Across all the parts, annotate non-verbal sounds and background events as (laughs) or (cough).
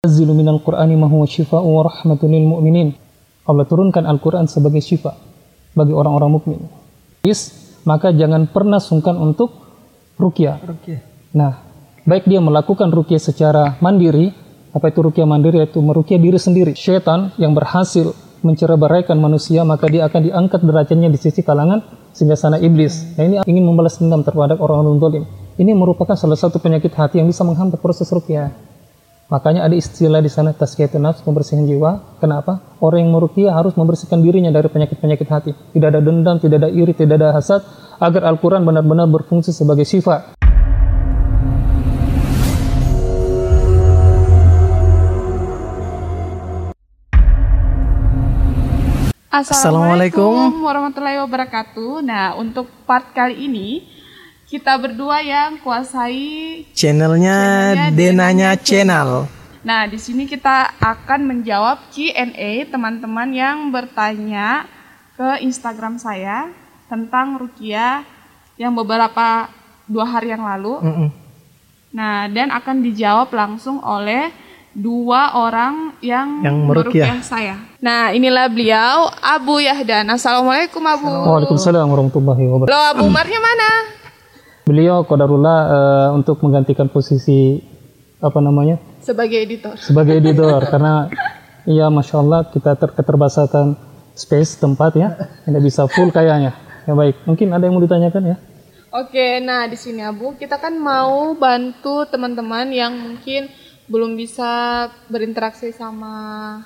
Nazilu minal Qur'ani ma huwa shifaa'un wa rahmatun lil mu'minin. Allah turunkan Al-Qur'an sebagai syifa bagi orang-orang mukmin. Yes, maka jangan pernah sungkan untuk rukyah. Rukyah. Nah, baik dia melakukan rukyah secara mandiri, apa itu rukyah mandiri yaitu merukyah diri sendiri. Syaitan yang berhasil mencerai manusia maka dia akan diangkat derajatnya di sisi kalangan sehingga sana iblis. Nah ini ingin membalas dendam terhadap orang-orang zalim. Ini merupakan salah satu penyakit hati yang bisa menghambat proses rukyah. Makanya ada istilah di sana tazkiyatun nafs, pembersihan jiwa. Kenapa? Orang yang meruqyah harus membersihkan dirinya dari penyakit-penyakit hati. Tidak ada dendam, tidak ada iri, tidak ada hasad agar Al-Qur'an benar-benar berfungsi sebagai sifat. Assalamualaikum warahmatullahi wabarakatuh. Nah, untuk part kali ini kita berdua yang kuasai channelnya, channelnya Denanya Channel. Nah, di sini kita akan menjawab Q&A teman-teman yang bertanya ke Instagram saya tentang Rukia yang beberapa dua hari yang lalu. Mm -mm. Nah, dan akan dijawab langsung oleh dua orang yang, yang merukyah saya. Nah, inilah beliau Abu Yahdan. Assalamualaikum Abu. Waalaikumsalam warahmatullahi wabarakatuh. Lo Abu Umarnya mana? Beliau kodarullah uh, untuk menggantikan posisi apa namanya? Sebagai editor. Sebagai editor (laughs) karena ya masya Allah kita ter keterbatasan space tempat ya. Tidak bisa full kayaknya. Ya baik. Mungkin ada yang mau ditanyakan ya? Oke, nah di sini Abu kita kan mau bantu teman-teman yang mungkin belum bisa berinteraksi sama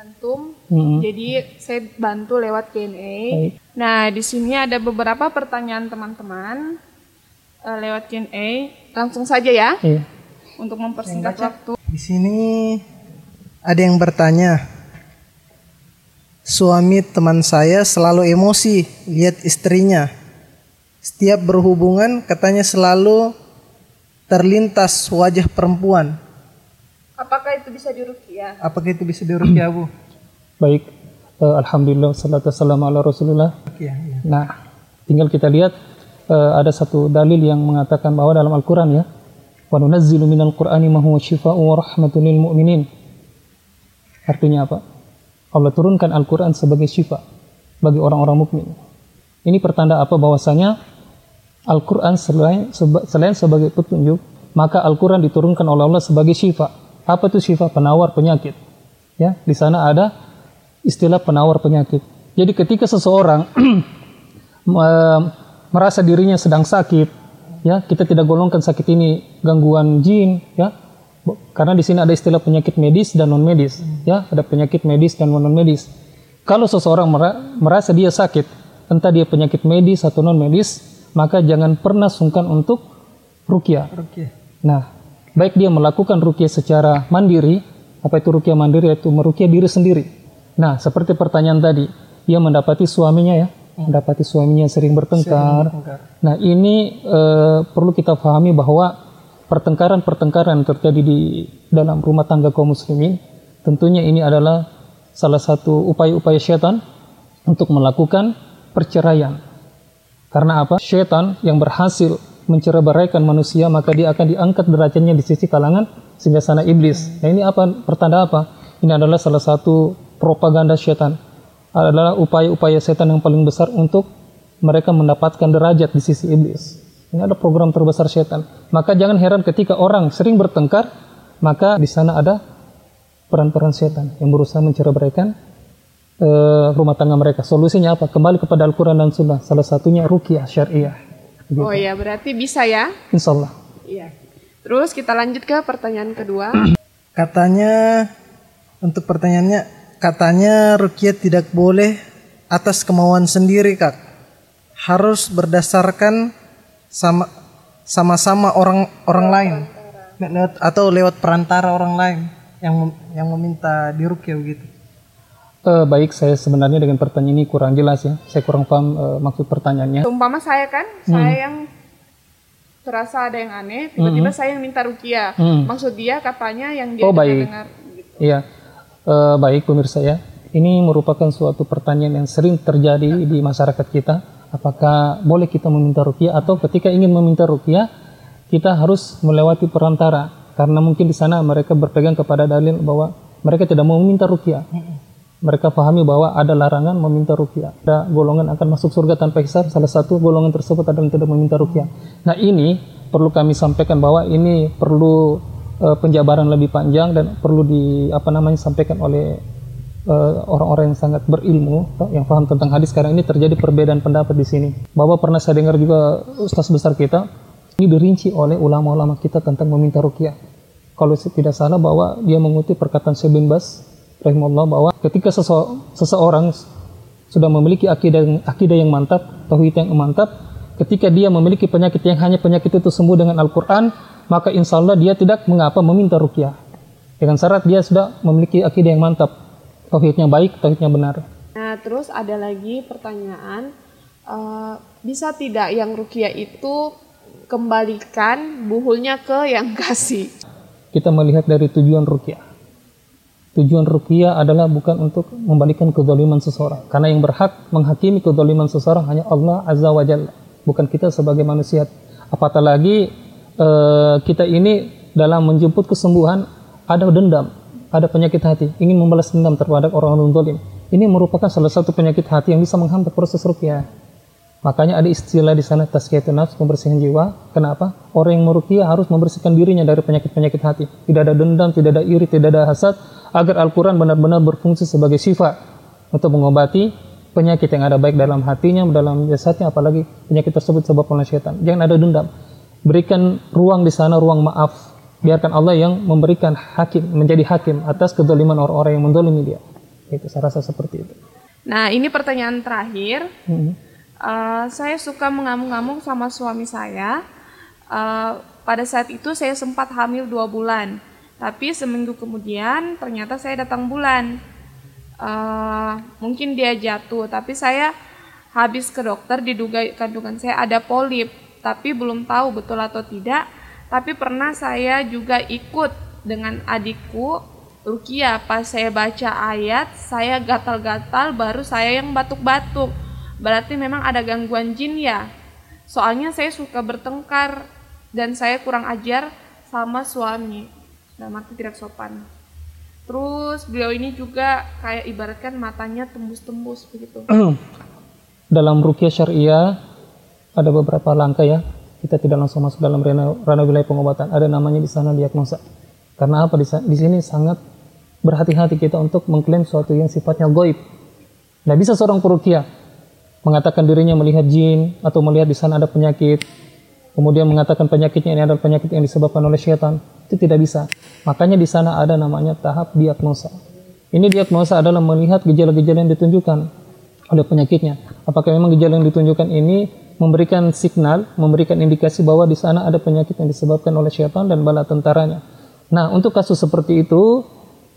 antum. -hmm. Jadi saya bantu lewat Q&A. Nah di sini ada beberapa pertanyaan teman-teman uh, lewat Q&A. Langsung saja ya. Iya. Untuk mempersingkat waktu. Di sini ada yang bertanya. Suami teman saya selalu emosi lihat istrinya. Setiap berhubungan katanya selalu terlintas wajah perempuan. Apakah itu bisa dirukyah? Apakah itu bisa dirukyah, Bu? (clears throat) Baik. Uh, Alhamdulillah salatu wassalamu ala Rasulullah. Ya, ya. Nah, tinggal kita lihat uh, ada satu dalil yang mengatakan bahwa dalam Al-Qur'an ya, wa nunazzilu minal Qur'ani ma huwa syifaa'un wa rahmatun lil mu'minin. Artinya apa? Allah turunkan Al-Qur'an sebagai syifa bagi orang-orang mukmin. Ini pertanda apa bahwasanya Al-Qur'an selain, selain sebagai petunjuk, maka Al-Qur'an diturunkan oleh Allah sebagai syifa. Apa itu syifa? Penawar penyakit. Ya, di sana ada istilah penawar penyakit. Jadi ketika seseorang (clears throat) merasa dirinya sedang sakit, ya kita tidak golongkan sakit ini gangguan jin, ya karena di sini ada istilah penyakit medis dan non medis, ya ada penyakit medis dan non medis. Kalau seseorang merasa dia sakit, entah dia penyakit medis atau non medis, maka jangan pernah sungkan untuk rukyah. Nah, baik dia melakukan rukyah secara mandiri, apa itu rukyah mandiri? Yaitu merukyah diri sendiri. Nah, seperti pertanyaan tadi, dia mendapati suaminya ya, mendapati suaminya sering bertengkar. Nah, ini uh, perlu kita pahami bahwa pertengkaran-pertengkaran terjadi di dalam rumah tangga kaum muslimin, tentunya ini adalah salah satu upaya-upaya syaitan untuk melakukan perceraian. Karena apa? Syaitan yang berhasil mencerai manusia, maka dia akan diangkat derajatnya di sisi kalangan sehingga sana iblis. Nah, ini apa? Pertanda apa? Ini adalah salah satu propaganda syaitan adalah upaya-upaya setan yang paling besar untuk mereka mendapatkan derajat di sisi iblis. Ini ada program terbesar setan. Maka jangan heran ketika orang sering bertengkar, maka di sana ada peran-peran setan yang berusaha mencerai uh, rumah tangga mereka. Solusinya apa? Kembali kepada Al-Quran dan Sunnah. Salah satunya rukyah syariah. Gitu. Oh ya, berarti bisa ya? Insya Allah. Iya. Terus kita lanjut ke pertanyaan kedua. (clears throat) Katanya untuk pertanyaannya katanya rukyah tidak boleh atas kemauan sendiri kak harus berdasarkan sama sama-sama orang orang lain lewat atau lewat perantara orang lain yang yang meminta dirukyah gitu uh, baik saya sebenarnya dengan pertanyaan ini kurang jelas ya saya kurang paham uh, maksud pertanyaannya umpama saya kan hmm. saya yang terasa ada yang aneh tiba-tiba hmm. saya yang minta rukyah hmm. maksud dia katanya yang dia oh, baik. dengar gitu. iya Uh, baik pemirsa ya, ini merupakan suatu pertanyaan yang sering terjadi di masyarakat kita. Apakah boleh kita meminta rukyah atau ketika ingin meminta rukyah kita harus melewati perantara? karena mungkin di sana mereka berpegang kepada dalil bahwa mereka tidak mau meminta rukyah. Mereka pahami bahwa ada larangan meminta rukyah. Ada golongan akan masuk surga tanpa hisab. Salah satu golongan tersebut adalah tidak meminta rukyah. Nah ini perlu kami sampaikan bahwa ini perlu uh, penjabaran lebih panjang dan perlu di apa namanya sampaikan oleh eh, orang-orang uh, yang sangat berilmu yang paham tentang hadis sekarang ini terjadi perbedaan pendapat di sini. Bahwa pernah saya dengar juga ustaz besar kita ini dirinci oleh ulama-ulama kita tentang meminta rukyah. Kalau tidak salah bahwa dia mengutip perkataan Syekh bin Bas rahimahullah bahwa ketika seseorang sudah memiliki akidah akidah yang mantap, tauhid yang mantap, ketika dia memiliki penyakit yang hanya penyakit itu sembuh dengan Al-Quran, maka insya Allah dia tidak mengapa meminta rukyah. Dengan syarat dia sudah memiliki akidah yang mantap, tauhidnya baik, tauhidnya benar. Nah, terus ada lagi pertanyaan, uh, bisa tidak yang rukyah itu kembalikan buhulnya ke yang kasih? Kita melihat dari tujuan rukyah tujuan ruqyah adalah bukan untuk membalikan kezaliman seseorang karena yang berhak menghakimi kezaliman seseorang hanya Allah azza wa jalla bukan kita sebagai manusia apatah lagi uh, kita ini dalam menjemput kesembuhan ada dendam ada penyakit hati ingin membalas dendam terhadap orang-orang zalim ini merupakan salah satu penyakit hati yang bisa menghambat proses ruqyah Makanya ada istilah di sana tazkiyatun nafs, pembersihan jiwa. Kenapa? Orang yang meruqyah harus membersihkan dirinya dari penyakit-penyakit hati. Tidak ada dendam, tidak ada iri, tidak ada hasad, agar Al-Quran benar-benar berfungsi sebagai sifat untuk mengobati penyakit yang ada baik dalam hatinya, dalam jasadnya, apalagi penyakit tersebut sebab oleh syaitan. Jangan ada dendam. Berikan ruang di sana, ruang maaf. Biarkan Allah yang memberikan hakim, menjadi hakim atas kedoliman orang-orang yang mendolimi dia. Itu saya rasa seperti itu. Nah, ini pertanyaan terakhir. Hmm uh, saya suka mengamung-amung sama suami saya. Uh, pada saat itu saya sempat hamil dua bulan, tapi seminggu kemudian ternyata saya datang bulan. Uh, mungkin dia jatuh, tapi saya habis ke dokter diduga kandungan saya ada polip, tapi belum tahu betul atau tidak. Tapi pernah saya juga ikut dengan adikku Rukia pas saya baca ayat saya gatal-gatal baru saya yang batuk-batuk Berarti memang ada gangguan jin ya. Soalnya saya suka bertengkar dan saya kurang ajar sama suami. Dan mati tidak sopan. Terus beliau ini juga kayak ibaratkan matanya tembus-tembus begitu. (clears throat) dalam rukyah syariah ada beberapa langkah ya. Kita tidak langsung masuk dalam ranah, wilayah pengobatan. Ada namanya di sana diagnosa. Karena apa di, sini sangat berhati-hati kita untuk mengklaim sesuatu yang sifatnya goib. Tidak bisa seorang perukiah mengatakan dirinya melihat jin atau melihat di sana ada penyakit, kemudian mengatakan penyakitnya ini adalah penyakit yang disebabkan oleh syaitan, itu tidak bisa. Makanya di sana ada namanya tahap diagnosa. Ini diagnosa adalah melihat gejala-gejala yang ditunjukkan oleh penyakitnya. Apakah memang gejala yang ditunjukkan ini memberikan signal, memberikan indikasi bahwa di sana ada penyakit yang disebabkan oleh syaitan dan bala tentaranya. Nah, untuk kasus seperti itu,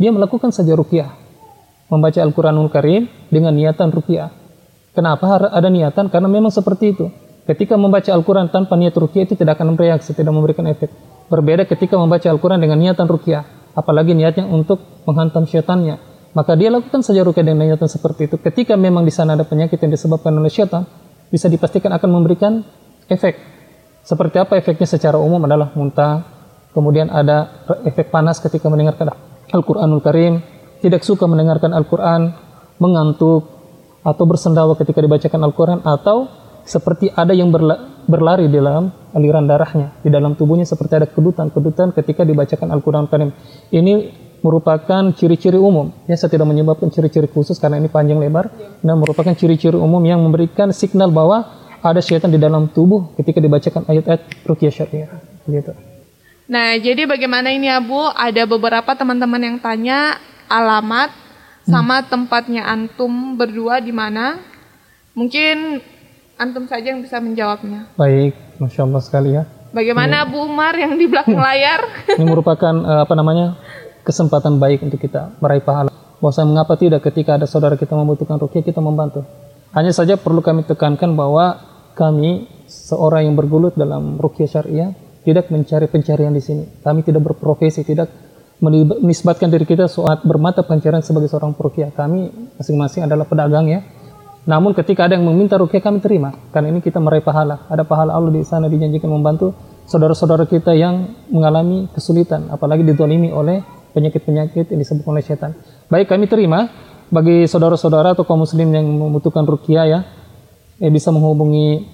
dia melakukan saja rukyah. Membaca Al-Quranul Karim dengan niatan rukyah Kenapa ada niatan? Karena memang seperti itu. Ketika membaca Al-Quran tanpa niat rukyah itu tidak akan bereaksi, tidak memberikan efek. Berbeda ketika membaca Al-Quran dengan niatan rukyah. Apalagi niatnya untuk menghantam syaitannya. Maka dia lakukan saja rukyah dengan niatan seperti itu. Ketika memang di sana ada penyakit yang disebabkan oleh syaitan, bisa dipastikan akan memberikan efek. Seperti apa efeknya secara umum adalah muntah, kemudian ada efek panas ketika mendengarkan Al-Quranul Karim, tidak suka mendengarkan Al-Quran, mengantuk, atau bersendawa ketika dibacakan Al-Quran atau seperti ada yang berla berlari di dalam aliran darahnya di dalam tubuhnya seperti ada kedutan-kedutan ketika dibacakan Al-Quran Karim ini merupakan ciri-ciri umum ya saya tidak menyebabkan ciri-ciri khusus karena ini panjang lebar nah merupakan ciri-ciri umum yang memberikan signal bahwa ada syaitan di dalam tubuh ketika dibacakan ayat-ayat rukyah syariah gitu nah jadi bagaimana ini Abu ada beberapa teman-teman yang tanya alamat sama hmm. tempatnya antum berdua di mana? Mungkin antum saja yang bisa menjawabnya. Baik, masya Allah sekali ya. Bagaimana ini, Bu Umar yang di belakang (laughs) layar? ini merupakan uh, apa namanya kesempatan baik untuk kita meraih pahala. Bahwa mengapa tidak ketika ada saudara kita membutuhkan rukyah kita membantu. Hanya saja perlu kami tekankan bahwa kami seorang yang bergulut dalam rukyah syariah tidak mencari pencarian di sini. Kami tidak berprofesi, tidak menisbatkan diri kita saat bermata pencarian sebagai seorang perukiah. Kami masing-masing adalah pedagang ya. Namun ketika ada yang meminta rukiah kami terima. Karena ini kita meraih pahala. Ada pahala Allah di sana dijanjikan membantu saudara-saudara kita yang mengalami kesulitan, apalagi ditolimi oleh penyakit-penyakit yang disebut oleh setan. Baik, kami terima bagi saudara-saudara atau kaum muslim yang membutuhkan rukia ya, eh, bisa menghubungi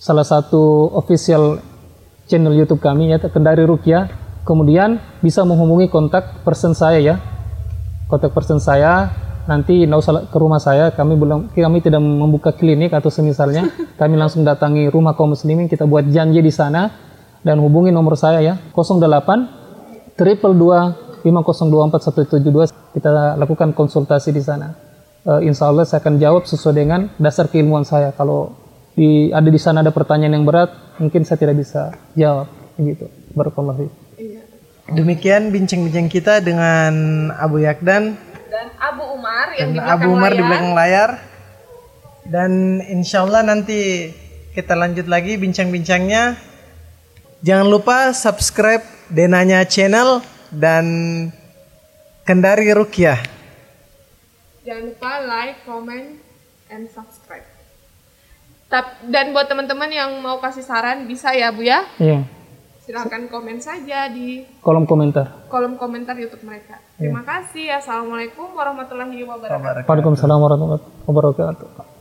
salah satu official channel YouTube kami ya, Kendari Rukia. Kemudian bisa menghubungi kontak person saya ya, kontak person saya nanti nggak usah ke rumah saya kami belum kami tidak membuka klinik atau semisalnya (laughs) kami langsung datangi rumah kaum muslimin kita buat janji di sana dan hubungi nomor saya ya 08 triple dua lima kita lakukan konsultasi di sana. Uh, insya Allah saya akan jawab sesuai dengan dasar keilmuan saya. Kalau di ada di sana ada pertanyaan yang berat mungkin saya tidak bisa jawab. Begitu. Barakallahu demikian bincang-bincang kita dengan Abu Yakdan dan Abu Umar yang dan di belakang Abu Umar layar. di belakang layar. Dan insya Allah nanti kita lanjut lagi bincang-bincangnya. Jangan lupa subscribe Denanya channel dan Kendari Rukyah Jangan lupa like, comment, and subscribe. Tap- Dan buat teman-teman yang mau kasih saran bisa ya Bu ya. iya Silahkan komen saja di kolom komentar kolom komentar YouTube mereka. Terima kasih. Assalamualaikum warahmatullahi wabarakatuh. Waalaikumsalam warahmatullahi wabarakatuh